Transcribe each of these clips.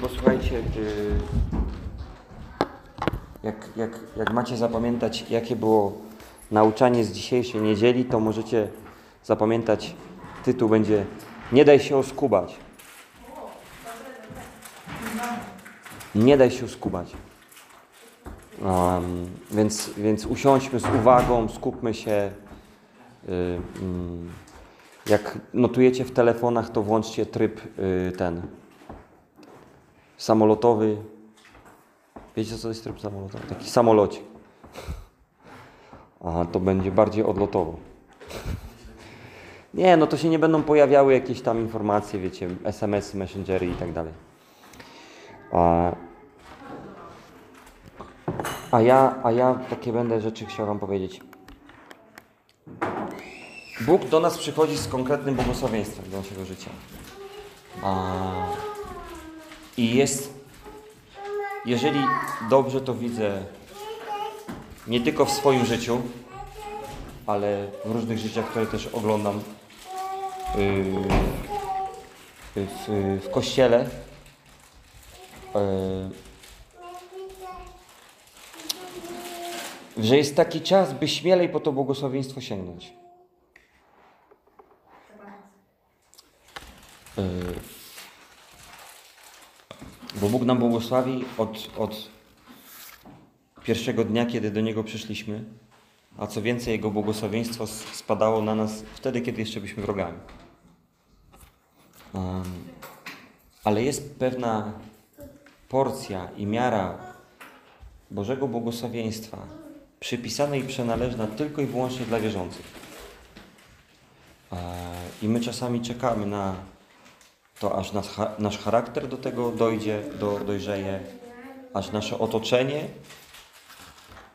posłuchajcie, jak, jak, jak macie zapamiętać, jakie było nauczanie z dzisiejszej niedzieli, to możecie zapamiętać, tytuł będzie Nie daj się oskubać. Nie daj się oskubać. Um, więc, więc usiądźmy z uwagą, skupmy się. Y, mm, jak notujecie w telefonach, to włączcie tryb y, ten samolotowy. Wiecie, co to jest tryb samolotowy? Taki samolocik. A to będzie bardziej odlotowo. Nie, no to się nie będą pojawiały jakieś tam informacje, wiecie, SMS, messengery i tak dalej. A, a ja, a ja takie będę rzeczy chciał Wam powiedzieć. Bóg do nas przychodzi z konkretnym błogosławieństwem do naszego życia. A, I jest, jeżeli dobrze to widzę, nie tylko w swoim życiu, ale w różnych życiach, które też oglądam yy, w, w kościele, yy, że jest taki czas, by śmielej po to błogosławieństwo sięgnąć. Yy, bo Bóg nam błogosławi od, od pierwszego dnia, kiedy do Niego przyszliśmy, a co więcej, Jego błogosławieństwo spadało na nas wtedy, kiedy jeszcze byliśmy wrogami. Um, ale jest pewna porcja i miara Bożego błogosławieństwa przypisana i przynależna tylko i wyłącznie dla wierzących. E, I my czasami czekamy na to, aż nas, cha- nasz charakter do tego dojdzie, do, dojrzeje, aż nasze otoczenie,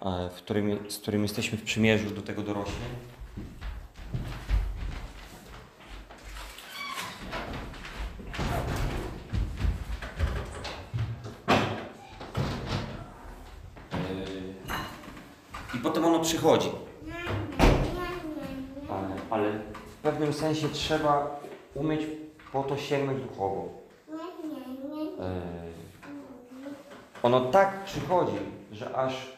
e, w którym, z którym jesteśmy w przymierzu, do tego dorośnie. I potem ono przychodzi. Ale, ale w pewnym sensie trzeba umieć po to sięgnąć duchowo. E, Ono tak przychodzi, że aż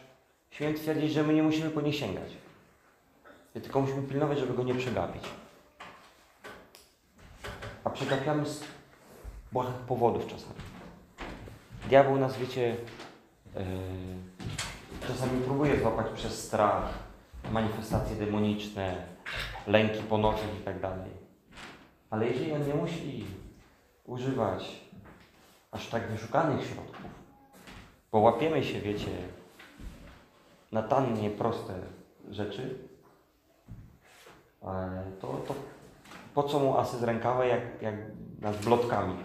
śmiem twierdzić, że my nie musimy po nie sięgać. My tylko musimy pilnować, żeby go nie przegapić. A przegapiamy z błahych powodów czasami. Diabeł nas, wiecie, e, czasami próbuje złapać przez strach, manifestacje demoniczne, lęki po nocach i tak dalej. Ale jeżeli on nie musi używać aż tak wyszukanych środków, bo łapiemy się, wiecie, na tannie, proste rzeczy, e, to, to po co mu asy z rękawa, jak, jak nas blotkami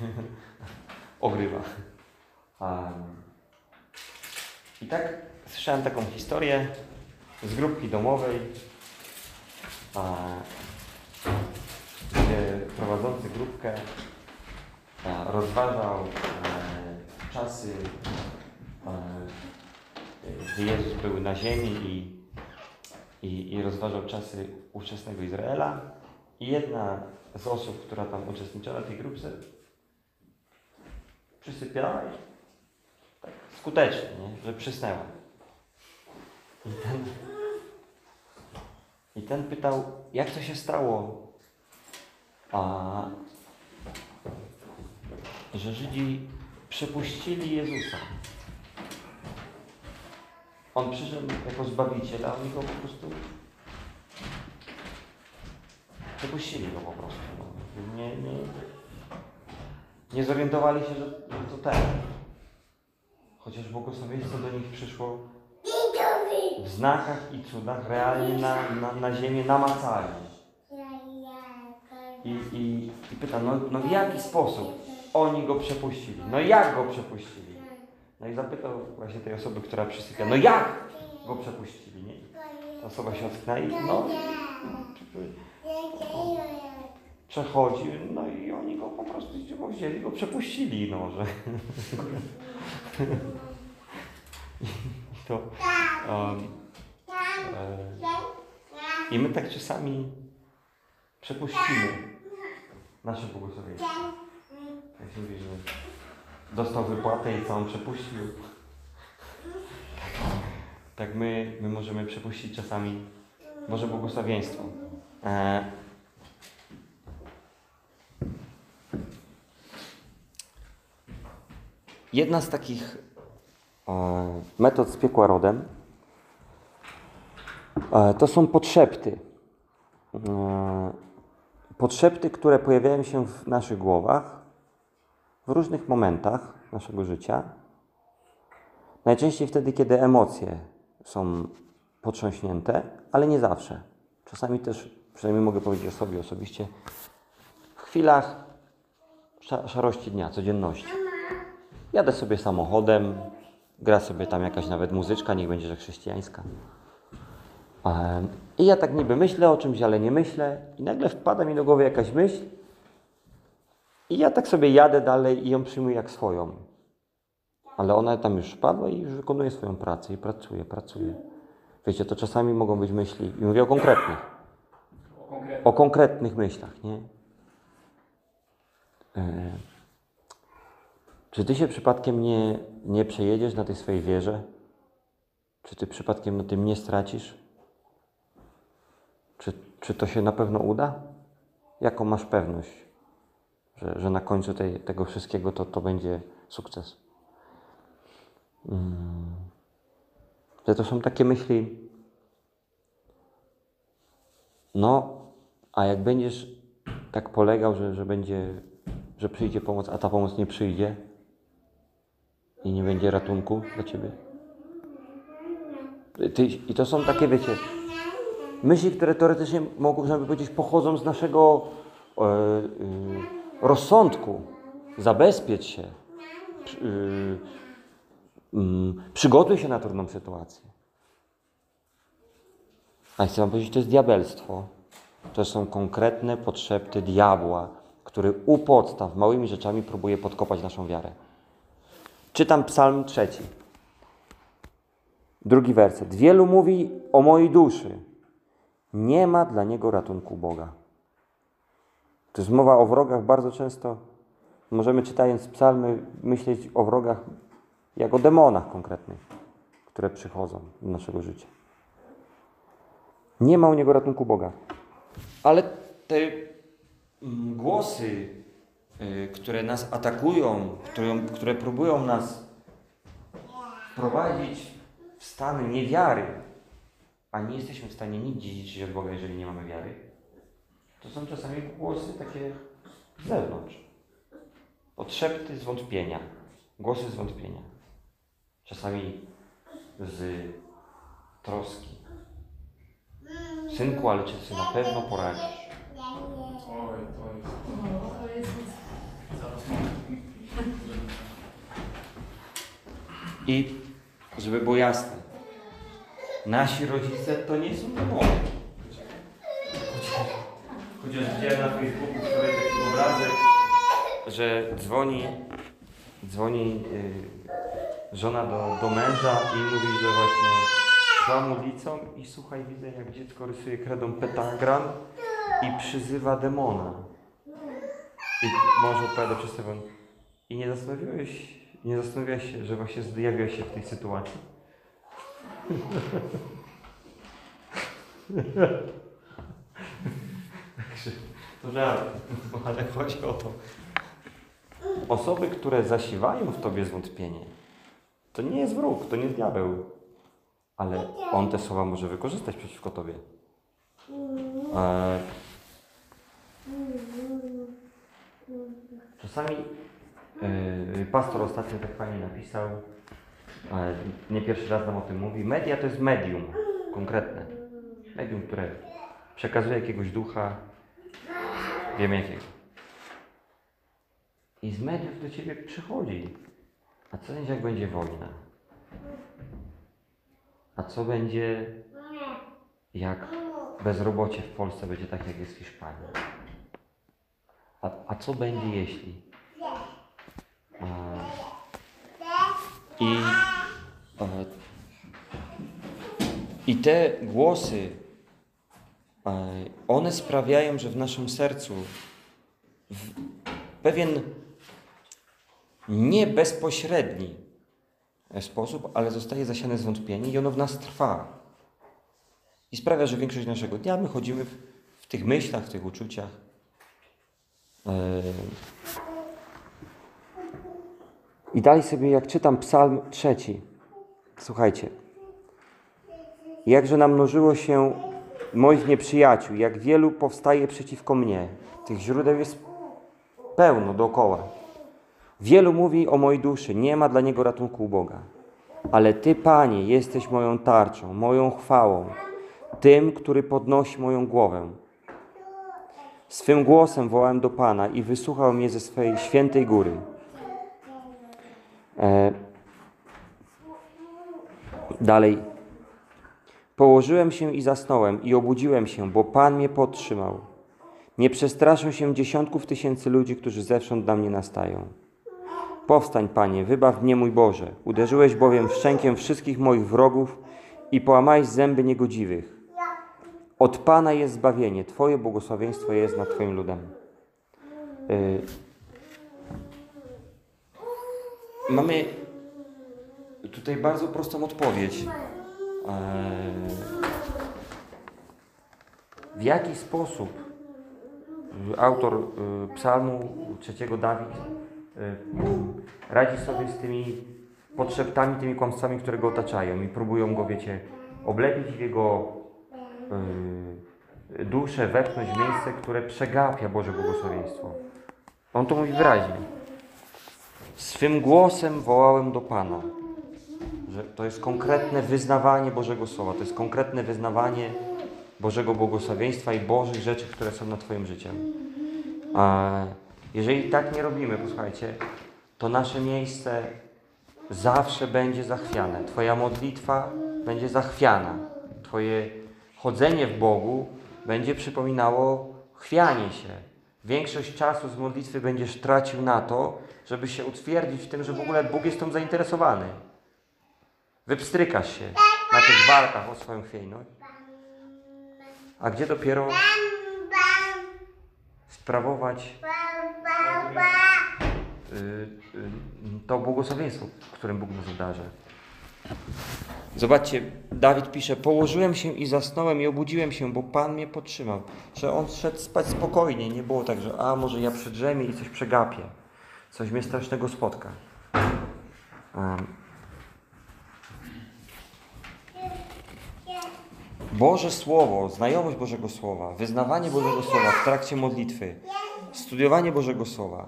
ogrywa. I tak słyszałem taką historię z grupki domowej, gdzie prowadzący grupkę a, rozważał e, czasy, e, gdy Jezus był na ziemi i, i, i rozważał czasy ówczesnego Izraela. I jedna z osób, która tam uczestniczyła w tej grupce, przysypiała i tak skutecznie, nie? że przysnęła. I ten, I ten pytał, jak to się stało, a, że Żydzi przepuścili Jezusa. On przyszedł jako Zbawiciel, a oni go po prostu przepuścili go po prostu. No. Nie, nie, nie zorientowali się, że, to ten. Chociaż błogosławieństwo do nich przyszło w znakach i cudach, realnie na, na, na ziemię namacalnie. I, i, i pyta, no, no w jaki sposób oni go przepuścili? No jak go przepuścili? No i zapytał właśnie tej osoby, która przysypia, no jak go przepuścili? Nie? Ta osoba się ocknęła i no, przechodzi, no i oni go po prostu wzięli, go przepuścili, no, że... To... Um, e, I my tak czasami przepuścimy nasze błogosławieństwo. Tak się mówi, że dostał wypłatę i całą przepuścił. Tak my, my możemy przepuścić czasami Boże błogosławieństwo. E, Jedna z takich e, metod z piekła rodem e, to są podszepty. E, podszepty, które pojawiają się w naszych głowach w różnych momentach naszego życia. Najczęściej wtedy, kiedy emocje są potrząśnięte, ale nie zawsze. Czasami też, przynajmniej mogę powiedzieć o sobie osobiście, w chwilach sza- szarości dnia, codzienności. Jadę sobie samochodem, gra sobie tam jakaś nawet muzyczka, niech będzie, że chrześcijańska. I ja tak niby myślę o czymś, ale nie myślę, i nagle wpada mi do głowy jakaś myśl, i ja tak sobie jadę dalej i ją przyjmuję jak swoją. Ale ona tam już wpadła i już wykonuje swoją pracę i pracuje, pracuje. Wiecie, to czasami mogą być myśli, i mówię o konkretnych, O konkretnych myślach, nie? Czy ty się przypadkiem nie, nie przejedziesz na tej swojej wierze? Czy ty przypadkiem na tym nie stracisz? Czy, to się na pewno uda? Jaką masz pewność, że, że na końcu tej, tego wszystkiego to, to będzie sukces? Mm. Że to są takie myśli, no, a jak będziesz tak polegał, że, że będzie, że przyjdzie pomoc, a ta pomoc nie przyjdzie i nie będzie ratunku dla ciebie. Ty, I to są takie, wiecie, myśli, które teoretycznie mogą, by powiedzieć, pochodzą z naszego e, y, rozsądku. Zabezpiecz się. Przy- y, mm, przygotuj się na trudną sytuację. A chcę wam powiedzieć, to jest diabelstwo. To są konkretne potrzeby diabła, który u podstaw małymi rzeczami próbuje podkopać naszą wiarę. Czytam psalm trzeci. Drugi werset. Wielu mówi o mojej duszy. Nie ma dla niego ratunku Boga. To jest mowa o wrogach bardzo często. Możemy czytając psalmy myśleć o wrogach jak o demonach konkretnych, które przychodzą do naszego życia. Nie ma u niego ratunku Boga. Ale te mm, głosy, y, które nas atakują, które, które próbują nas wprowadzić w stan niewiary, a nie jesteśmy w stanie nic dziedziczyć od Boga, jeżeli nie mamy wiary, to są czasami głosy takie z zewnątrz. Podszepty zwątpienia, głosy zwątpienia. Czasami z troski. Synku, ale czy ty na pewno poradzisz? Oj, to jest... O Jezus. Zaraz I żeby było jasne, nasi rodzice to nie są demony. Chociaż widziałem na Facebooku wczoraj taki obrazek, że dzwoni, dzwoni y, żona do, do męża i mówi, że właśnie szła modlicą i słuchaj, widzę jak dziecko rysuje kredą pentagram i przyzywa demona. I mąż odpowiada przez i nie zastanowiłeś, nie zastanawiałeś się, że właśnie zjawiłeś się w tej sytuacji? To żart, ale chodzi o to. Osoby, które zasiewają w tobie zwątpienie, to nie jest wróg, to nie diabeł. Ale on te słowa może wykorzystać przeciwko tobie. E, Czasami yy, pastor ostatnio tak fajnie napisał, nie pierwszy raz nam o tym mówi. Media to jest medium konkretne. Medium, które przekazuje jakiegoś ducha, wiemy jakiego. I z mediów do ciebie przychodzi. A co będzie, jak będzie wojna? A co będzie, jak bezrobocie w Polsce będzie tak, jak jest w Hiszpanii? A, a co będzie, jeśli? A, I, e, I te głosy, e, one sprawiają, że w naszym sercu w pewien nie bezpośredni sposób, ale zostaje zasiane zwątpienie i ono w nas trwa. I sprawia, że większość naszego dnia my chodzimy w, w tych myślach, w tych uczuciach. Yy. I dalej sobie, jak czytam Psalm trzeci, słuchajcie. Jakże namnożyło się moich nieprzyjaciół, jak wielu powstaje przeciwko mnie. Tych źródeł jest pełno dookoła. Wielu mówi o mojej duszy, nie ma dla niego ratunku u Boga. Ale Ty, Panie, jesteś moją tarczą, moją chwałą, tym, który podnosi moją głowę. Swym głosem wołałem do Pana i wysłuchał mnie ze swej świętej góry. E, dalej. Położyłem się i zasnąłem i obudziłem się, bo Pan mnie podtrzymał. Nie przestraszę się dziesiątków tysięcy ludzi, którzy zewsząd na mnie nastają. Powstań, Panie, wybaw mnie, mój Boże. Uderzyłeś bowiem szczękiem wszystkich moich wrogów i połamałeś zęby niegodziwych. Od Pana jest zbawienie, Twoje błogosławieństwo jest nad Twoim ludem. Y, Mamy tutaj bardzo prostą odpowiedź. Eee, W jaki sposób y, autor y, psalmu trzeciego Dawid y, radzi sobie z tymi podszeptami, tymi kłamstwami, które go otaczają i próbują go, wiecie, oblepić w jego duszę, wepchnąć w miejsce, które przegapia Boże błogosławieństwo. On to mówi wyraźnie. Swym głosem wołałem do Pana. Że to jest konkretne wyznawanie Bożego Słowa, to jest konkretne wyznawanie Bożego błogosławieństwa i Bożych rzeczy, które są nad Twoim życiem. Jeżeli tak nie robimy, posłuchajcie, to nasze miejsce zawsze będzie zachwiane. Twoja modlitwa będzie zachwiana. Twoje chodzenie w Bogu będzie przypominało chwianie się. Większość czasu z modlitwy będziesz tracił na to, żeby się utwierdzić w tym, że w ogóle Bóg jest tą zainteresowany. Wypstrykasz się na tych walkach o swoją chwiejność. A gdzie dopiero sprawować y, y, to błogosławieństwo, którym Bóg nas obdarza. Zobaczcie, Dawid pisze: Położyłem się i zasnąłem i obudziłem się, bo Pan mnie podtrzymał. Że on szedł spać spokojnie. Nie było tak, że a może ja przedrzemię i coś przegapię. Coś mnie strasznego spotka. Um. Boże Słowo, znajomość Bożego Słowa, wyznawanie Bożego Słowa w trakcie modlitwy, studiowanie Bożego Słowa,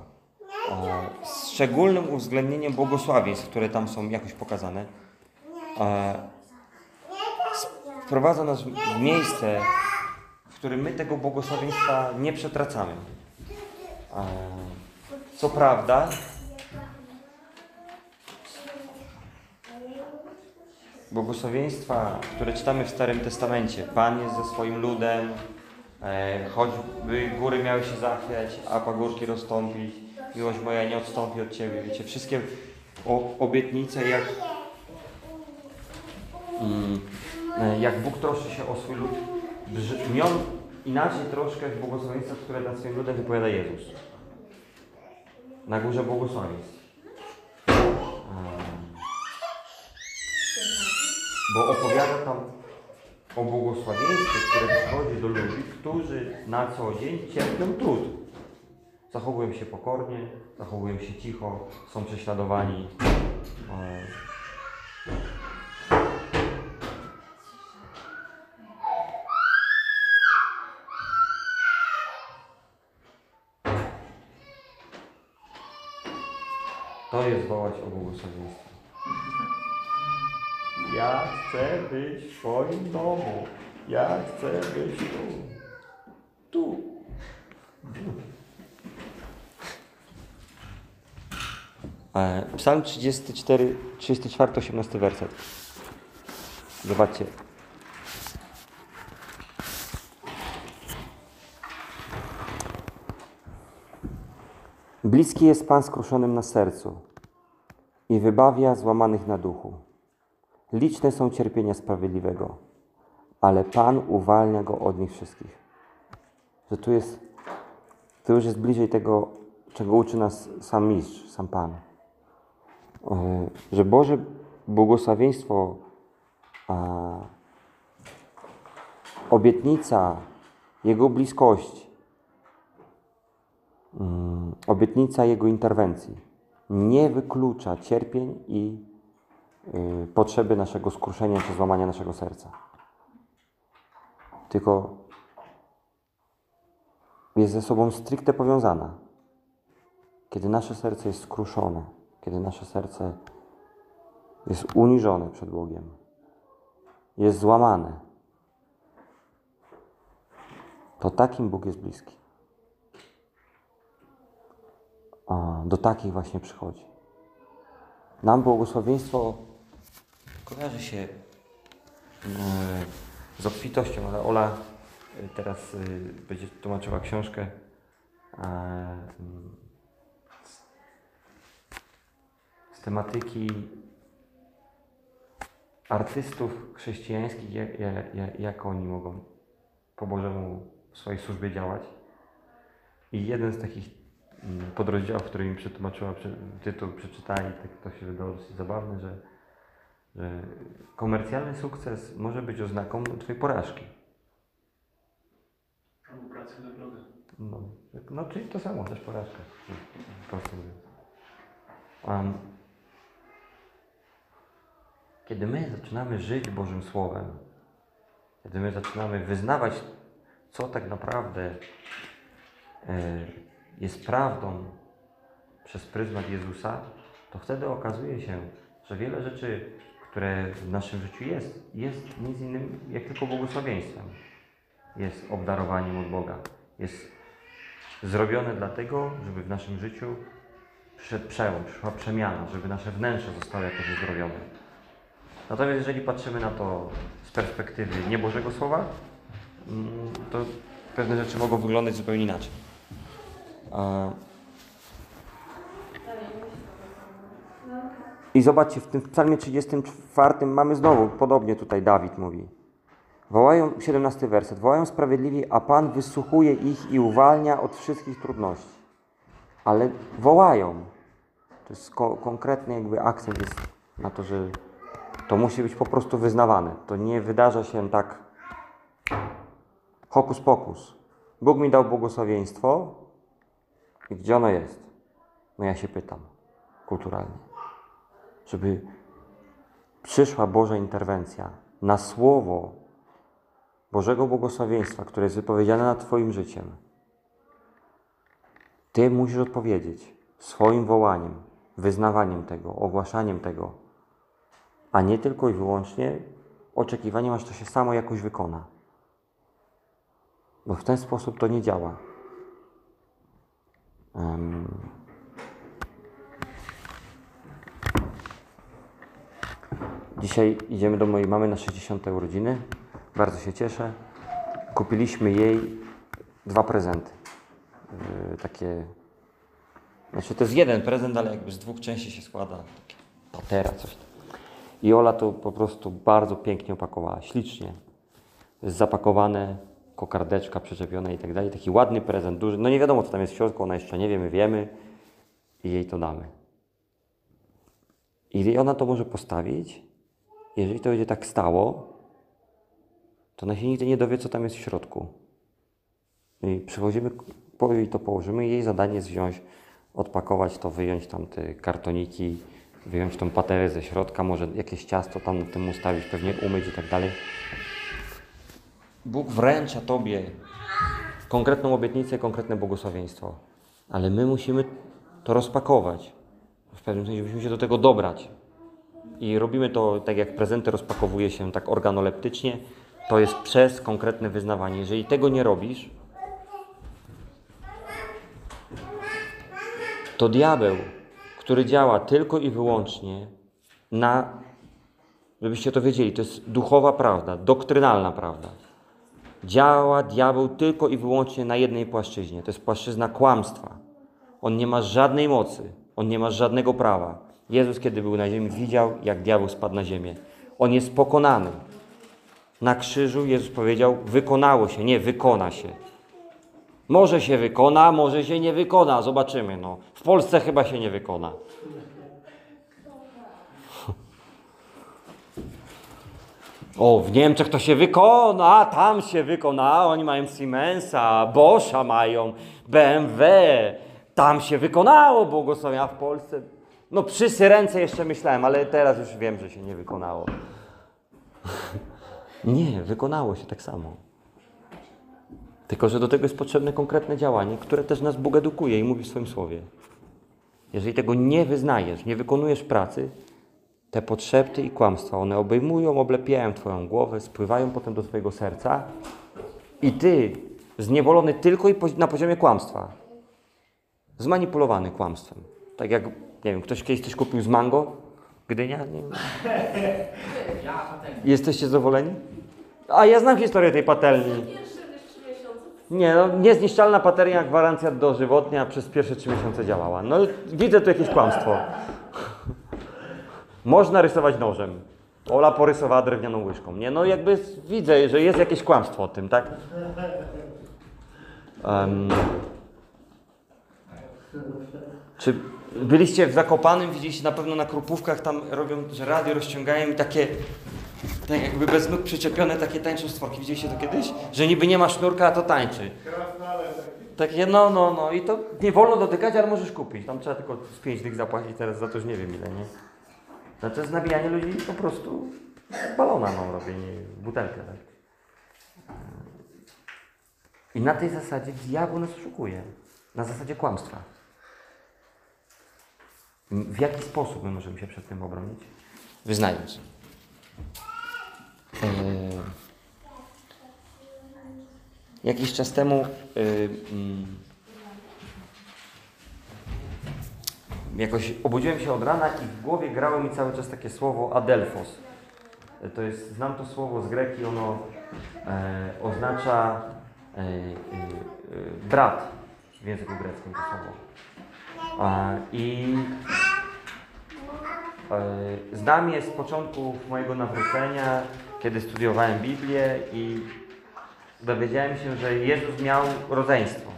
e, z szczególnym uwzględnieniem błogosławieństw, które tam są jakoś pokazane, wprowadza nas w miejsce, w którym my tego błogosławieństwa nie przetracamy. Co prawda, błogosławieństwa, które czytamy w Starym Testamencie, Pan jest ze swoim ludem, e, choćby góry miały się zachwiać, a pagórki rozstąpić, miłość moja nie odstąpi od Ciebie. Wiecie, wszystkie obietnice, jak, jak Bóg troszczy się o swój lud, brzmią inaczej troszkę w błogosławieństwach, które nad swoim ludem wypowiada Jezus. Na górze błogosławieństw. Em, bo opowiada tam o błogosławieństwie, które przychodzi do ludzi, którzy na co dzień cierpią trud. Zachowują się pokornie, zachowują się cicho, są prześladowani. E, To jest wołać o błogosławieństwie. Ja chcę być w Twoim domu. Ja chcę być tu. Tu. E, Psalm 34, 34, 18 werset. Zobaczcie. Bliski jest Pan skruszonym na sercu i wybawia złamanych na duchu. Liczne są cierpienia sprawiedliwego, ale Pan uwalnia go od nich wszystkich. Że tu jest, tu już jest bliżej tego, czego uczy nas sam mistrz, sam Pan. że Boże błogosławieństwo, obietnica Jego bliskości, obietnica Jego interwencji nie wyklucza cierpień i y, potrzeby naszego skruszenia czy złamania naszego serca. Tylko jest ze sobą stricte powiązana. Kiedy nasze serce jest skruszone, kiedy nasze serce jest uniżone przed Bogiem, jest złamane, to takim Bóg jest bliski. A, do takich właśnie przychodzi. Nam błogosławieństwo kojarzy się e, z obfitością, ale Ola e, teraz e, będzie tłumaczyła książkę z, tematyki artystów chrześcijańskich, jak, oni mogą po Bożemu w swojej służbie działać. I jeden z takich podrozdziałów, który mi przetłumaczyła, tytuł przeczytali, tak to się wydało dosyć zabawne, że, że komercjalny sukces może być oznaką Twojej porażki. Albo pracy dla Boga. No, no czyli to samo, też porażka. Prosto. Um, kiedy my zaczynamy żyć Bożym Słowem, kiedy my zaczynamy wyznawać, co tak naprawdę e, jest prawdą przez pryzmat Jezusa, to wtedy okazuje się, że wiele rzeczy, które w naszym życiu jest, jest nic innym jak tylko błogosławieństwem. Jest obdarowaniem od Boga. Jest zrobione dlatego, żeby w naszym życiu przełom, przyszła przemiana, żeby nasze wnętrze zostało jakoś uzdrowione. Natomiast jeżeli patrzymy na to z perspektywy niebożego Słowa, mm, to pewne rzeczy mogą wyglądać zupełnie inaczej. I zobaczcie, w tym psalmie 34 mamy znowu, podobnie tutaj Dawid mówi. Wołają, 17 werset, wołają sprawiedliwi, a Pan wysłuchuje ich i uwalnia od wszystkich trudności. Ale wołają. To jest ko- konkretny jakby akcent jest na to, że to musi być po prostu wyznawane. To nie wydarza się tak hokus pokus. Bóg mi dał błogosławieństwo i gdzie ono jest? No ja się pytam kulturalnie. Żeby przyszła Boża interwencja na słowo Bożego błogosławieństwa, które jest wypowiedziane nad Twoim życiem, Ty musisz odpowiedzieć swoim wołaniem, wyznawaniem tego, ogłaszaniem tego, a nie tylko i wyłącznie oczekiwaniem, aż to się samo jakoś wykona. Bo w ten sposób to nie działa. Em, Dzisiaj idziemy do mojej mamy na 60 urodziny. Bardzo się cieszę. Kupiliśmy jej dwa prezenty. Yy, takie. Znaczy to jest jeden prezent, ale jakby z dwóch części się składa. Takie patera, coś tam. I Ola to po prostu bardzo pięknie opakowała, ślicznie. Zapakowane, kokardeczka przyczepiona i tak dalej. Taki ładny prezent, duży. No nie wiadomo, co tam jest w środku, ona jeszcze nie wie, my wiemy. I jej to damy. I ona to może postawić. Jeżeli to będzie tak stało, to ona się nigdy nie dowie, co tam jest w środku. I przywozimy, po- jej to położymy. Jej zadanie jest wziąć, odpakować to, wyjąć tam te kartoniki, wyjąć tą paterę ze środka, może jakieś ciasto tam tym ustawić, pewnie umyć i tak dalej. Bóg wręcza Tobie konkretną obietnicę, konkretne błogosławieństwo. Ale my musimy to rozpakować. W pewnym sensie musimy się do tego dobrać. I robimy to tak jak prezenty rozpakowuje się tak organoleptycznie. To jest przez konkretne wyznawanie. Jeżeli tego nie robisz, to diabeł, który działa tylko i wyłącznie na, żebyście to wiedzieli, to jest duchowa prawda, doktrynalna prawda. Działa diabeł tylko i wyłącznie na jednej płaszczyźnie. To jest płaszczyzna kłamstwa. On nie ma żadnej mocy, on nie ma żadnego prawa. Jezus, kiedy był na ziemi, widział, jak diabeł spadł na ziemię. On jest pokonany. Na krzyżu Jezus powiedział: Wykonało się, nie wykona się. Może się wykona, może się nie wykona, zobaczymy. No. W Polsce chyba się nie wykona. O, w Niemczech to się wykona, tam się wykona, oni mają Siemensa, Boscha mają, BMW, tam się wykonało błogosławienia, a w Polsce, no przy Syrence jeszcze myślałem, ale teraz już wiem, że się nie wykonało. Nie, wykonało się tak samo. Tylko, że do tego jest potrzebne konkretne działanie, które też nas Bóg edukuje i mówi w swoim słowie. Jeżeli tego nie wyznajesz, nie wykonujesz pracy, te potrzeby i kłamstwa, one obejmują, oblepiają Twoją głowę, spływają potem do Twojego serca i Ty, zniewolony tylko i na poziomie kłamstwa, zmanipulowany kłamstwem. Tak jak, nie wiem, ktoś kiedyś coś kupił z mango, Gdynia, nie wiem. Jesteście zadowoleni? A ja znam historię tej patelni. Nie, no, niezniszczalna patelnia, gwarancja dożywotnia przez pierwsze trzy miesiące działała. No, widzę tu jakieś kłamstwo. Można rysować nożem. Ola porysowała drewnianą łyżką. Nie, no jakby widzę, że jest jakieś kłamstwo o tym, tak? Em, czy byliście w Zakopanym, widzieliście na pewno na Krupówkach, tam robią, że radio rozciągają i takie, tak jakby bez nóg przyczepione takie tańczą stworki. Widzieliście to kiedyś? Że niby nie ma sznurka, a to tańczy. Takie, no, no, no i to nie wolno dotykać, ale możesz kupić. Tam trzeba tylko z pięć dych zapłacić, teraz za to już nie wiem ile, nie? To jest nabijanie ludzi po prostu balona, no, robienie butelkę, tak? I na tej zasadzie diabeł nas oszukuje. Na zasadzie kłamstwa. W jaki sposób my możemy się przed tym obronić? Wyznając. Eee, jakiś czas temu yy, mm, jakoś obudziłem się od rana i w głowie grało mi cały czas takie słowo adelphos. E, To jest, znam to słowo z greki, ono e, oznacza e, e, e, brat w języku greckim to słowo. I e, znam je z początków mojego nawrócenia, kiedy studiowałem Biblię i dowiedziałem się, że Jezus miał rodzeństwo.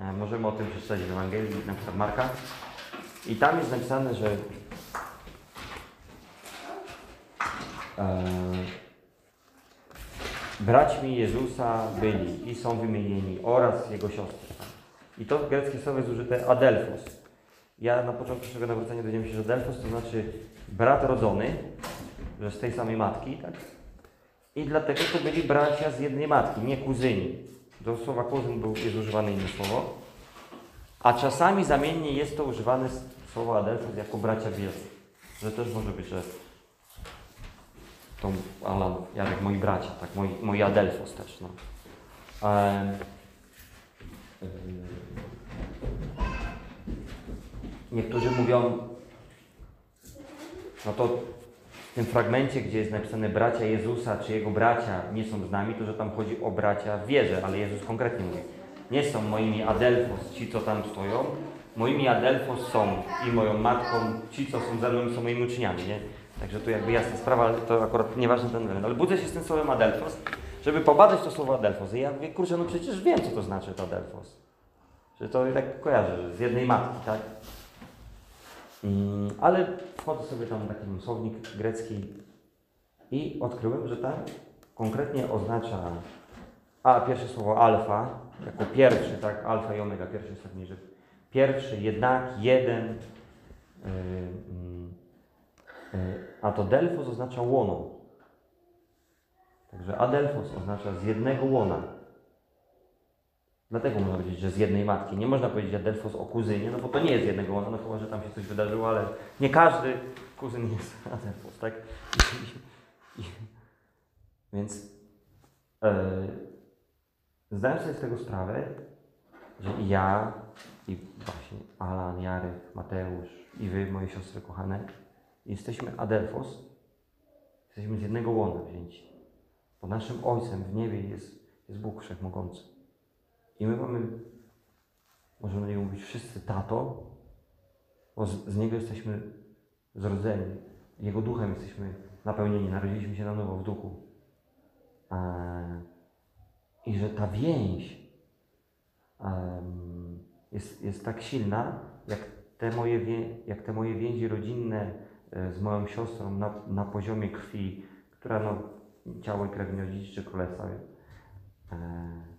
E, Możemy o tym przeczytać w Ewangelii, na przykład Marka. I tam jest napisane, że e, braćmi Jezusa byli i są wymienieni oraz jego siostry. I to greckie słowo jest użyte adelphos. Ja na początku swojego nawrócenia dowiedziałem się, że adelphos to znaczy brat rodzony, że z tej samej matki, tak? I dlatego to byli bracia z jednej matki, nie kuzyni. Do słowa kuzyn był, jest używane inne słowo. A czasami zamiennie jest to używane słowo adelphos jako bracia wierzy. Że też może być, że to Alan, Jarek, moi bracia, tak, moi, moi adelphos też, no. Niektórzy mówią, no to tym fragmencie, gdzie jest napisane bracia Jezusa, czy jego bracia nie są z nami, to że tam chodzi o bracia w wierze, ale Jezus konkretnie mówi, nie są moimi adelfos ci, co tam stoją, moimi adelfos są i moją matką ci, co są ze mną są moimi uczniami, nie? Także tu jakby jasna sprawa, ale to akurat nieważny ten element. Ale budzę się z tym słowem adelfos, żeby pobadać to słowo adelfos. I ja mówię, kurczę, no przecież wiem, co to znaczy to adelfos. Że to tak kojarzę, z jednej matki, tak? Mm, ale wchodzę sobie tam w taki słownik grecki i odkryłem, że tam konkretnie oznacza a pierwsze słowo alfa, jako pierwszy, tak? Alfa i omega, pierwszy ostatni, że pierwszy, jednak, jeden. Yy, yy, a to delfos oznacza łono. Także adelfos oznacza z jednego łona. Dlatego można powiedzieć, że z jednej matki. Nie można powiedzieć adelfos o kuzynie, no bo to nie jest z jednego łona, no chyba, że tam się coś wydarzyło, ale nie każdy kuzyn jest adelfos, tak? I, i, więc yy, zdałem sobie z tego sprawę, że i ja, i właśnie Alan, Jarek, Mateusz, i wy, moje siostry kochane, jesteśmy adelfos, jesteśmy z jednego łona wzięci. Bo naszym Ojcem w niebie jest, jest Bóg Wszechmogący. I my mamy, możemy na niego mówić wszyscy tato, bo z, z Niego jesteśmy zrodzeni. Jego duchem jesteśmy napełnieni, narodziliśmy się na nowo w duchu. Eee, I że ta więź jest, jest tak silna, jak te moje, jak te moje więzi rodzinne e, z moją siostrą na, na poziomie krwi, która no, ciało i krew nie odziedziczy królestwa, e, e,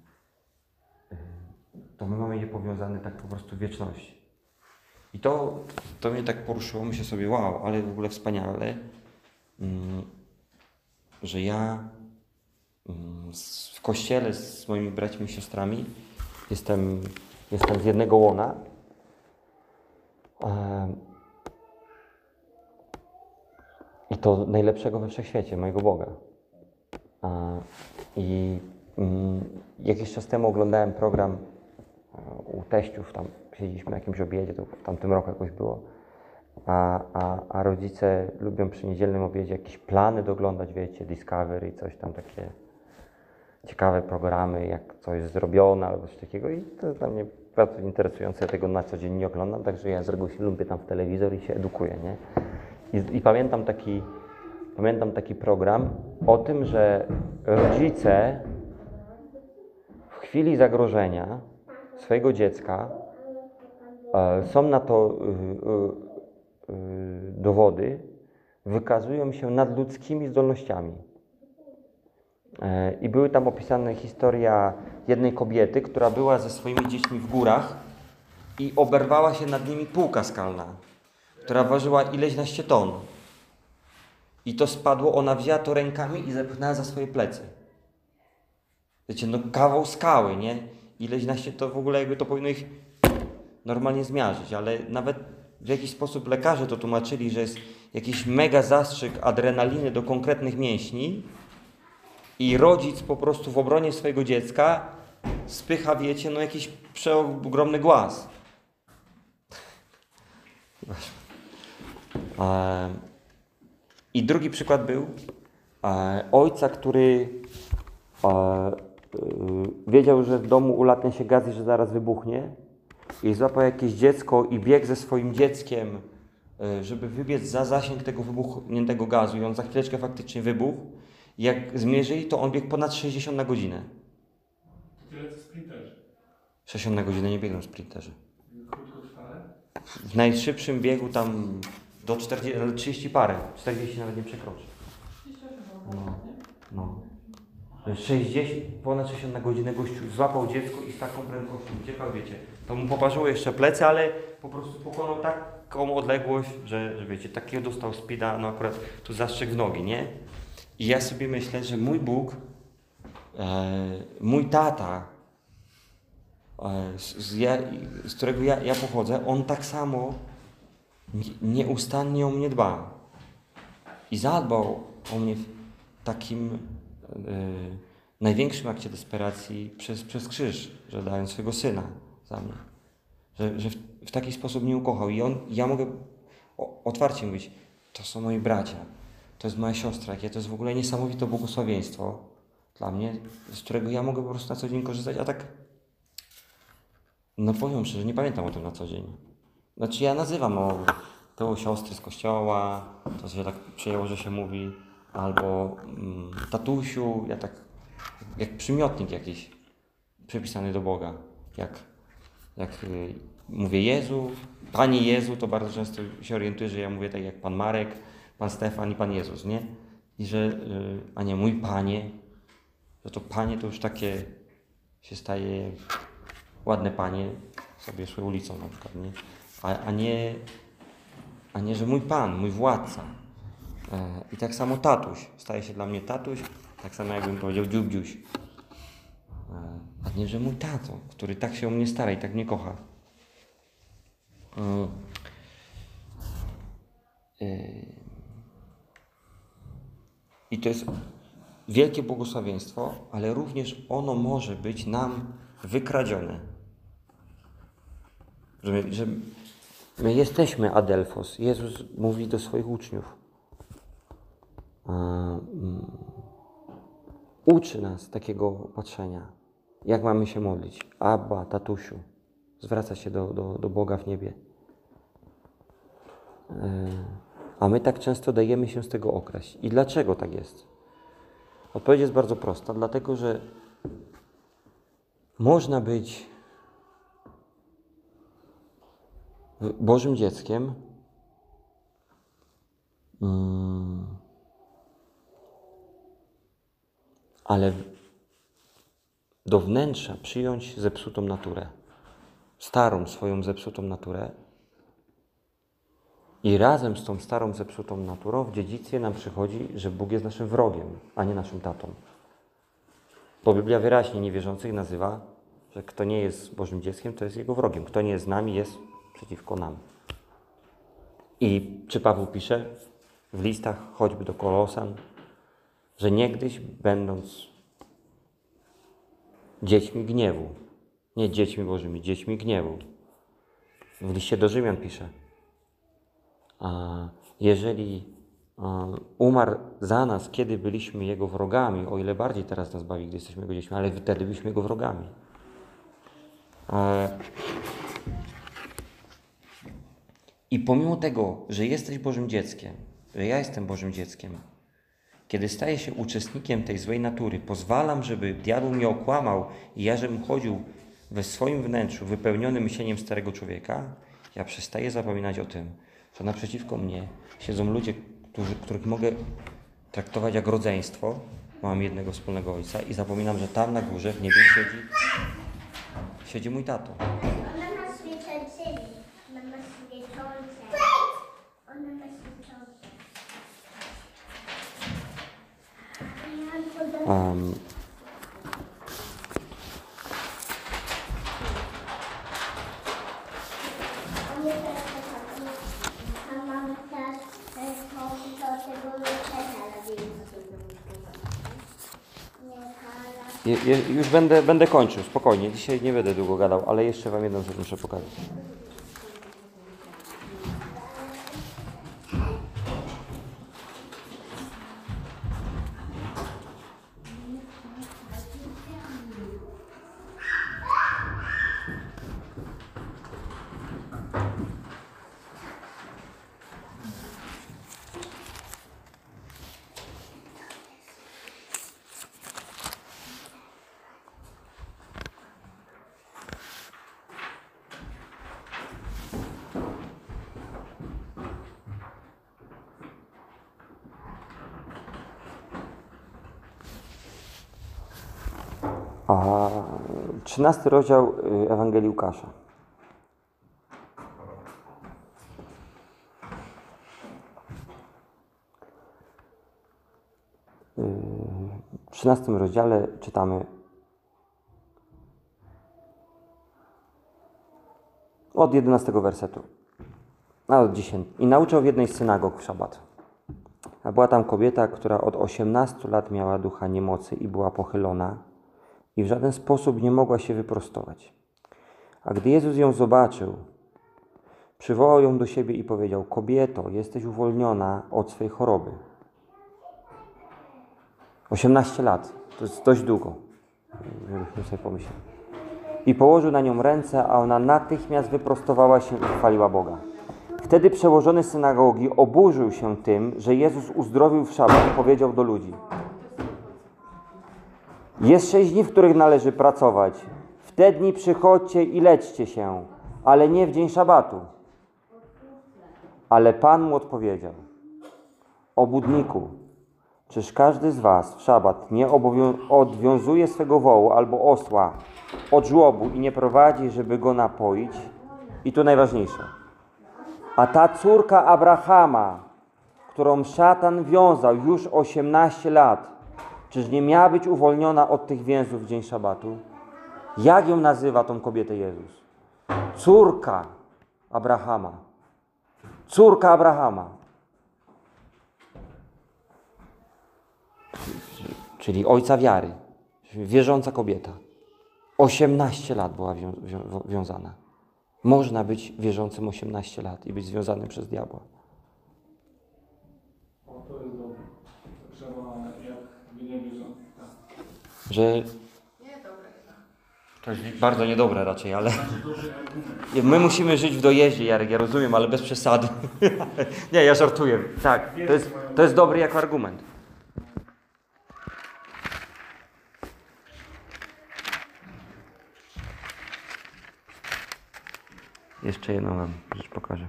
to my mamy je powiązane tak po prostu w wieczności. I to, to mnie tak poruszyło, myślę sobie, wow, ale w ogóle wspaniale, mm, że ja mm, w kościele z moimi braćmi i siostrami jestem, jestem z jednego łona. I to najlepszego we wszechświecie, mojego Boga. A, I mm, jakiś czas temu oglądałem program e, u teściów, tam siedzieliśmy na jakimś obiedzie, to w tamtym roku jakoś było. A, a, a rodzice lubią przy niedzielnym obiedzie jakieś plany doglądać, wiecie, Discovery coś tam takie ciekawe programy, jak coś zrobione albo coś takiego i to jest dla mnie bardzo interesujące, ja tego na co dzień nie oglądam, także ja z reguły się lubię tam w telewizor i się edukuję, nie? I, i pamiętam, taki, pamiętam taki program o tym, że rodzice w chwili zagrożenia swojego dziecka e, są na to y, y, dowody, wykazują się nadludzkimi zdolnościami. E, I były tam opisane historia jednej kobiety, która była ze swoimi dziećmi w górach i oberwała się nad nimi półka skalna, która ważyła ileś naście ton. I to spadło, ona wzięła to rękami i zepchnęła za swoje plecy. Wiecie, no kawał skały, nie? Ileś naście to w ogóle jakby to powinno ich normalnie zmiażdżyć, ale nawet w jakiś sposób lekarze to tłumaczyli, że jest jakiś mega zastrzyk adrenaliny do konkretnych mięśni, i rodzic po prostu w obronie swojego dziecka spycha, wiecie, no jakiś przeogromny głaz. E, I drugi przykład był e, ojca, który e, wiedział, że w domu ulatnia się gaz i że zaraz wybuchnie i złapał jakieś dziecko i biegł ze swoim dzieckiem, e, żeby wybiec za zasięg tego wybuchniętego gazu i on za chwileczkę faktycznie wybuchł. Jak zmierzyli, to on biegł ponad 60 na godzinę. Tyle co sprinterzy. 60 na godzinę nie biegną sprinterzy. W najszybszym biegu tam do 40, ale 30 parę, 40 nawet nie przekroczy. No, no. 60, ponad 60 na godzinę gościu złapał dziecko i z taką prędkością uciekał, wiecie. To mu poparzyło jeszcze plecy, ale po prostu pokonał taką odległość, że, że wiecie, takiego dostał speeda, no akurat tu zastrzyk w nogi, nie? I ja sobie myślę, że mój Bóg, e, mój tata, e, z, z, ja, z którego ja, ja pochodzę, on tak samo nie- nieustannie o mnie dba. I zadbał o mnie w takim największym akcie desperacji przez, przez krzyż, że dając swojego syna za mnie. Że, że w, w taki sposób mnie ukochał. I on, ja mogę otwarcie mówić, to są moi bracia, to jest moja siostra, jakie to jest w ogóle niesamowite błogosławieństwo dla mnie, z którego ja mogę po prostu na co dzień korzystać, a tak no powiem szczerze, nie pamiętam o tym na co dzień. Znaczy ja nazywam o to siostry z kościoła, to się tak przyjęło, że się mówi, albo mm, tatusiu, ja tak jak przymiotnik jakiś przypisany do Boga. Jak, jak y, mówię Jezu, Panie Jezu, to bardzo często się orientuję, że ja mówię tak jak Pan Marek, Pan Stefan i Pan Jezus, nie? I że, y, a nie mój Panie, że to Panie to już takie się staje ładne Panie, sobie szły ulicą na przykład, nie? A, a nie, a nie, że mój Pan, mój władca. E, I tak samo tatuś. Staje się dla mnie tatuś, tak samo jakbym powiedział dziubdziuś. E, A nie, że mój tato, który tak się o mnie stara i tak mnie kocha. Mm. E, I to jest wielkie błogosławieństwo, ale również ono może być nam wykradzione. Że my, że my jesteśmy Adelfos. Jezus mówi do swoich uczniów. A, mm, uczy nas takiego patrzenia. Jak mamy się modlić? Abba, tatusiu. Zwraca się do, do, do Boga w niebie. E, A my tak często dajemy się z tego okraść. I dlaczego tak jest? Odpowiedź jest bardzo prosta. Dlatego, że można być Bożym dzieckiem mm, ale do wnętrza przyjąć zepsutą naturę, starą swoją zepsutą naturę i razem z tą starą zepsutą naturą w dziedzictwie nam przychodzi, że Bóg jest naszym wrogiem, a nie naszym tatą. Bo Biblia wyraźnie niewierzących nazywa, że kto nie jest Bożym dzieckiem, to jest jego wrogiem. Kto nie jest z nami, jest przeciwko nam. I czy Paweł pisze w listach, choćby do Kolosan, że niegdyś będąc dziećmi gniewu, nie dziećmi Bożymi, dziećmi gniewu. W liście do Rzymian pisze, a jeżeli umarł za nas, kiedy byliśmy Jego wrogami, o ile bardziej teraz nas bawi, gdy jesteśmy Jego dziećmi, ale wtedy byliśmy Jego wrogami. E, I pomimo tego, że jesteś Bożym dzieckiem, że ja jestem Bożym dzieckiem, kiedy staję się uczestnikiem tej złej natury, pozwalam, żeby diabeł mnie okłamał i ja, żebym chodził we swoim wnętrzu wypełniony myśleniem starego człowieka, ja przestaję zapominać o tym, że naprzeciwko mnie siedzą ludzie, którzy, których mogę traktować jak rodzeństwo, mam jednego wspólnego ojca i zapominam, że tam na górze w niebie siedzi, siedzi mój tato. Ona ma świecący. Ona ma świecące. Ona ma świecące. Ja podam Um, Oni teraz tak, a mam teraz e, to, to tego leczenia Nie, je, już będę, będę kończył, spokojnie. Dzisiaj nie będę długo gadał, ale jeszcze Wam jedną rzecz muszę pokazać. 13 rozdział y, Ewangelii Łukasza. Y, W 13 rozdziale czytamy od 11 wersetu, a od 10. I nauczał w jednej z synagog w szabat. A była tam kobieta, która od 18 lat miała ducha niemocy i była pochylona i w żaden sposób nie mogła się wyprostować. A gdy Jezus ją zobaczył, przywołał ją do siebie i powiedział: Kobieto, jesteś uwolniona od swej choroby. 18 lat to jest dość długo, żebyśmy sobie pomyśleli. I położył na nią ręce, a ona natychmiast wyprostowała się i chwaliła Boga. Wtedy przełożony synagogi oburzył się tym, że Jezus uzdrowił w szabat i powiedział do ludzi: Jest sześć dni, w których należy pracować. W te dni przychodźcie i leczcie się, ale nie w dzień szabatu. Ale Pan mu odpowiedział: Obudniku, czyż każdy z was w szabat nie odwiązuje swego wołu albo osła od żłobu i nie prowadzi, żeby go napoić? I tu najważniejsze. A ta córka Abrahama, którą szatan wiązał już 18 lat, czyż nie miała być uwolniona od tych więzów w dzień szabatu? Jak ją nazywa tą kobietę Jezus? Córka Abrahama. Córka Abrahama. Czyli ojca wiary. Wierząca kobieta. 18 lat była wią- wią- wiązana. Można być wierzącym 18 lat i być związanym przez diabła. O, to jest dobre. Trzeba jak nie wierzący. Tak. Że to jest bardzo niedobre raczej, ale my musimy żyć w dojeździe, Jarek, ja rozumiem, ale bez przesady. Nie, ja żartuję. Tak, to jest, to jest dobry jako argument. Jeszcze jedną wam rzecz pokażę.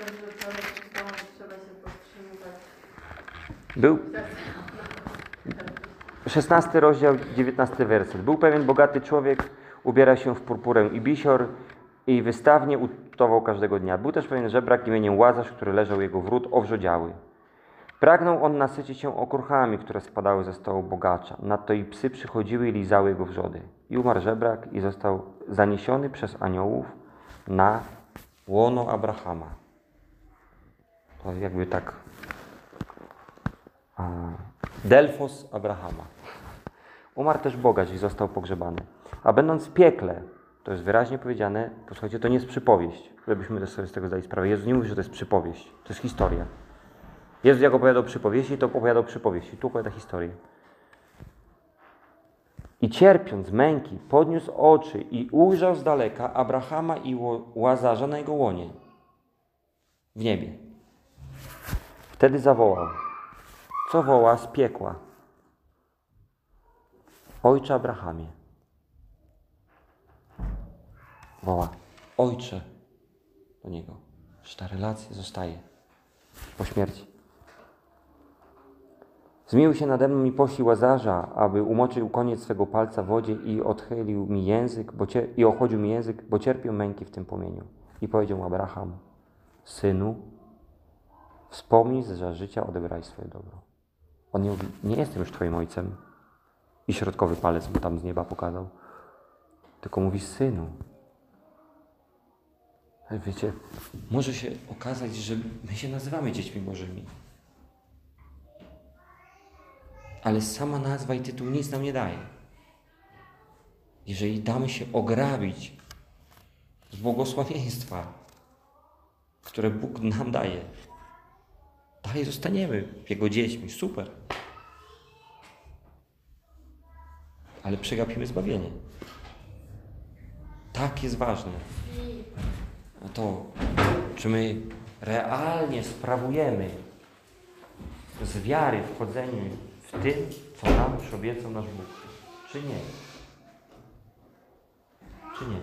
że człowiek przystało, że trzeba się powstrzymywać. Był 16 rozdział, 19 werset. Był pewien bogaty człowiek, ubiera się w purpurę i bisior i wystawnie utował każdego dnia. Był też pewien żebrak imieniem Łazarz, który leżał jego wrót owrzodziały. Pragnął on nasycić się okruchami, które spadały ze stołu bogacza. Nadto i psy przychodziły i lizały jego wrzody. I umarł żebrak i został zaniesiony przez aniołów na łono Abrahama. Jakby tak Delfos Abrahama. Umarł też bogacz i został pogrzebany. A będąc w piekle, to jest wyraźnie powiedziane, posłuchajcie, to nie jest przypowieść, żebyśmy sobie z tego zdali sprawę. Jezus nie mówi, że to jest przypowieść, to jest historia. Jezus jak opowiadał przypowieści, to opowiadał przypowieści, tu opowiada historię. I cierpiąc męki, podniósł oczy i ujrzał z daleka Abrahama i Łazarza na jego łonie w niebie. Wtedy zawołał. Co woła z piekła? Ojcze Abrahamie. Woła. Ojcze do niego. Że ta relacja zostaje po śmierci. Zmiłuj się nade mną i poślij Łazarza, aby umoczył koniec swego palca w wodzie i odchylił mi język, bo cier- i ochodził mi język, bo cierpię męki w tym płomieniu. I powiedział Abraham, synu, wspomnij, że życia odebraj swoje dobro. On nie mówi, nie jestem już twoim ojcem. I środkowy palec mu tam z nieba pokazał. Tylko mówi, synu. Ale wiecie, może się okazać, że my się nazywamy dziećmi Bożymi. Ale sama nazwa i tytuł nic nam nie daje. Jeżeli damy się ograbić z błogosławieństwa, które Bóg nam daje, dalej zostaniemy Jego dziećmi. Super. Ale przegapimy zbawienie. Tak jest ważne. To, czy my realnie sprawujemy z wiary wchodzenie w tym, co nam przyobiecał nasz Bóg, czy nie? Czy nie?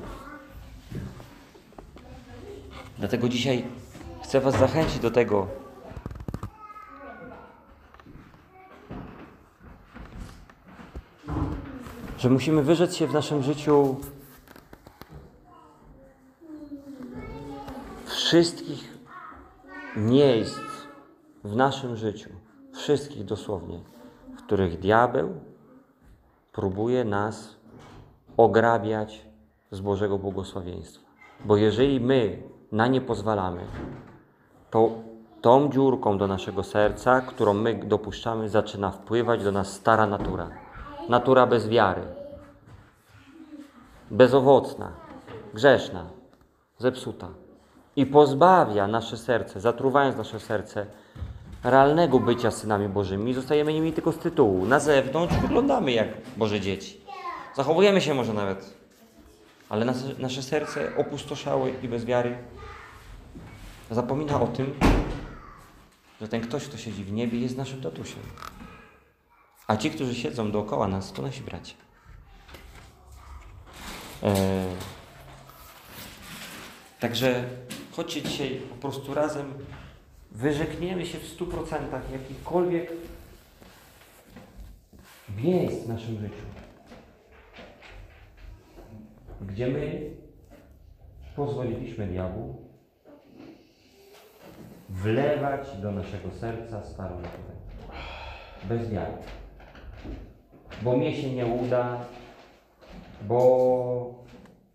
Dlatego dzisiaj chcę Was zachęcić do tego, że musimy wyrzec się w naszym życiu wszystkich miejsc w naszym życiu, wszystkich dosłownie, w których diabeł próbuje nas ograbiać z Bożego błogosławieństwa. Bo jeżeli my na nie pozwalamy, to tą dziurką do naszego serca, którą my dopuszczamy, zaczyna wpływać do nas stara natura. Natura bez wiary, bezowocna, grzeszna, zepsuta. I pozbawia nasze serce, zatruwając nasze serce, realnego bycia synami Bożymi. Zostajemy nimi tylko z tytułu. Na zewnątrz wyglądamy jak Boże dzieci. Zachowujemy się może nawet. Ale nasze, nasze serce opustoszałe i bez wiary zapomina o tym, że ten ktoś, kto siedzi w niebie, jest naszym tatusiem. A ci, którzy siedzą dookoła nas, to nasi bracia. Eee, także chodźcie dzisiaj po prostu razem, wyrzekniemy się w stu procentach jakichkolwiek miejsc w naszym życiu, gdzie my pozwoliliśmy diabłu wlewać do naszego serca starą naturę. Bez wiary. Bo mnie się nie uda, bo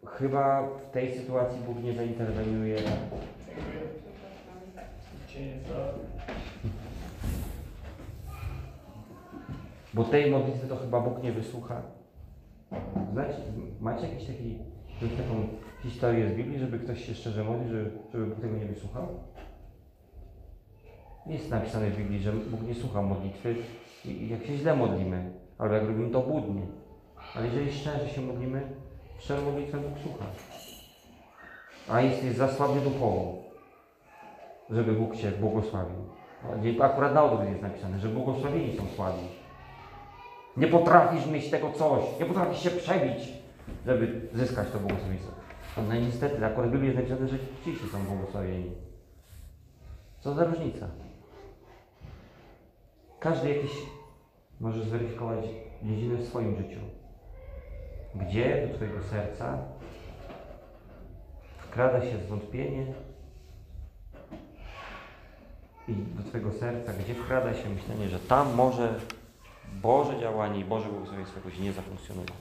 chyba w tej sytuacji Bóg nie zainterweniuje. Bo tej modlitwy to chyba Bóg nie wysłucha. Znacie, macie jakiś taki, jakąś taką historię z Biblii, żeby ktoś się szczerze modlił, żeby, żeby Bóg tego nie wysłuchał? Jest napisane w Biblii, że Bóg nie słucha modlitwy jak się źle modlimy, albo jak robimy to budnie. Ale jeżeli szczerze się modlimy, szczerą modlitwę Bóg słucha. A jesteś za słaby duchowo, żeby Bóg Cię błogosławił. Akurat na odwrót jest napisane, że błogosławieni są słabi. Nie potrafisz mieć tego coś, nie potrafisz się przebić, żeby zyskać to błogosławieństwo. No niestety, akurat w Biblii jest napisane, że ci są błogosławieni. Co za różnica? Każdy jakiś może zweryfikować dziedzinę w swoim życiu. Gdzie do Twojego serca wkrada się zwątpienie i do Twojego serca, gdzie wkrada się myślenie, że tam może Boże działanie i Boże błogosławieństwo jakoś nie zafunkcjonować.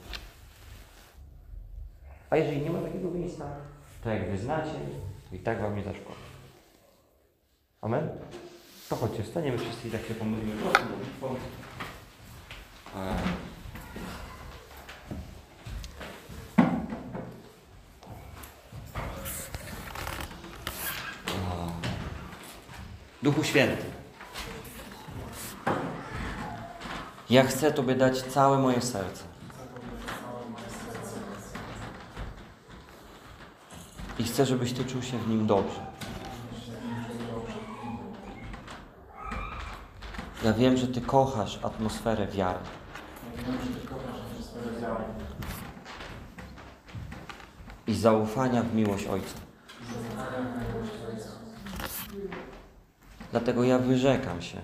A jeżeli nie ma takiego miejsca, to jak wyznacie, i tak Wam nie zaszkodzi. Amen? To chodźcie, wstaniemy wszyscy i tak się pomodlimy prostą Duchu Święty, ja chcę Tobie dać całe moje serce. I chcę, żebyś Ty czuł się w nim dobrze. Ja wiem, że Ty kochasz atmosferę wiary. I zaufania w miłość Ojca. Dlatego ja wyrzekam się.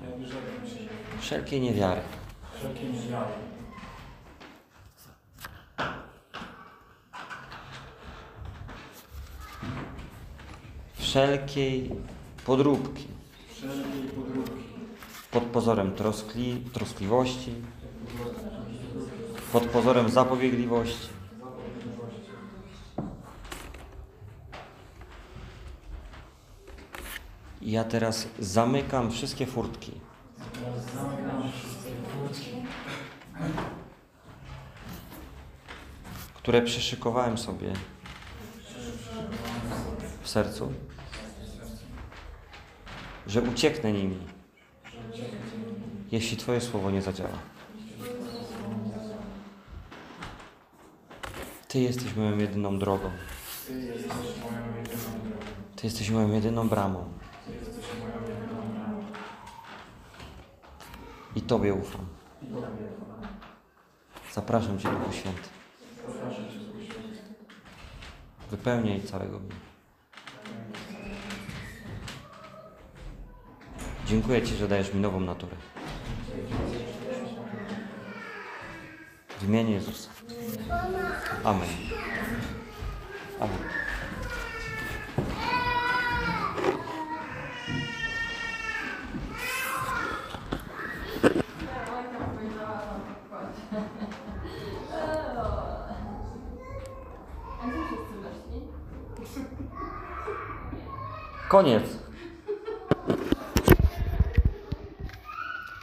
Wszelkiej niewiary, wszelkiej niewiary, wszelkiej podróbki. Wszelkiej podróbki, pod pozorem troskli, troskliwości, pod pozorem zapobiegliwości. I Ja teraz zamykam wszystkie furtki, które przyszykowałem sobie w sercu, że ucieknę nimi, jeśli Twoje słowo nie zadziała. Ty jesteś moją jedyną drogą, Ty jesteś moją jedyną bramą. Ty jesteś moją jedyną bramą. I Tobie ufam. Zapraszam Cię, Duchu Święty. Wypełniaj całego mnie. Dziękuję Ci, że dajesz mi nową naturę. W imieniu Jezusa. Amen. Amen. Ojka powiedziała na pokładzie. A gdzie wszyscy weszli? Koniec.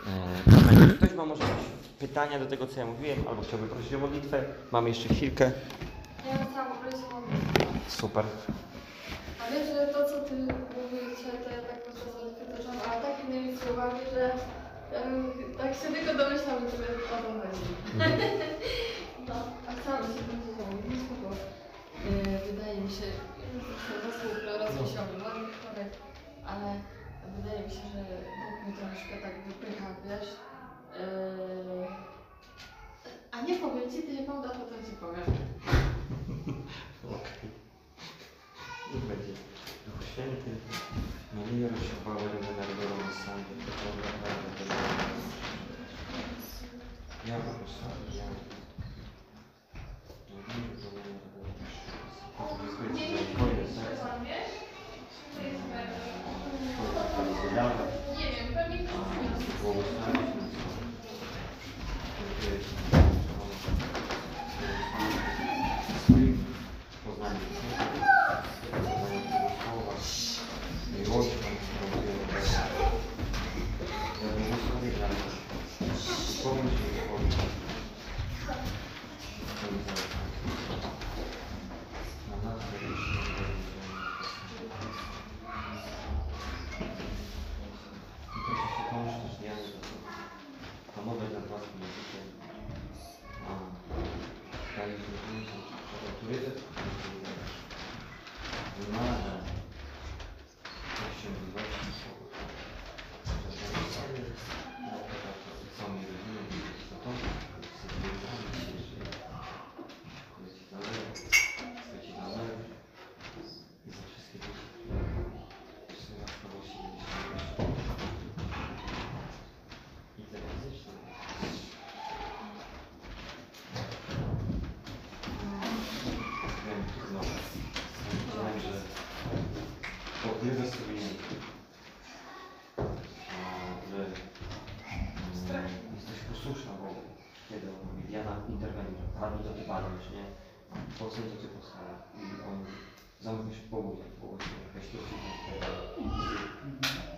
E, ktoś ma może jakieś pytania do tego, co ja mówiłem, albo chciałby prosić o modlitwę, mamy jeszcze chwilkę. Ja chciałam powiedzieć o Super. A wiesz, że to co ty mówisz, to ja tak po prostu wytyczam, a tak innymi słowami, że tak się tylko domyślam, że o to chodzi. No, ale wydaje mi się, że Bóg mi troszkę tak wypycha, wiesz. Yy, a nie powiem ci, ty nie powiem, to to ci powiem. Okej. Niech będzie. Duchu Święty, Maria rozsiąpała Regeneradorą Sandy, Dobra Prawda, Ja błogosławię, ja. Dziękuję Ci za Twoje wydawać. Nie wiem, pewnie Błogosławić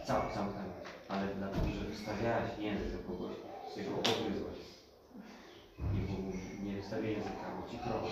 Cał, zamknęłaś, ale dlatego, że wystawiałaś język kogoś, z tego obgryzłaś. I Bóg nie wystawię języka, bo ci krowa.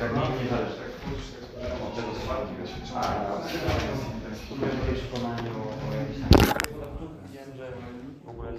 tak, no, nie zależy, tak, kurczę, tego smarki, wiesz,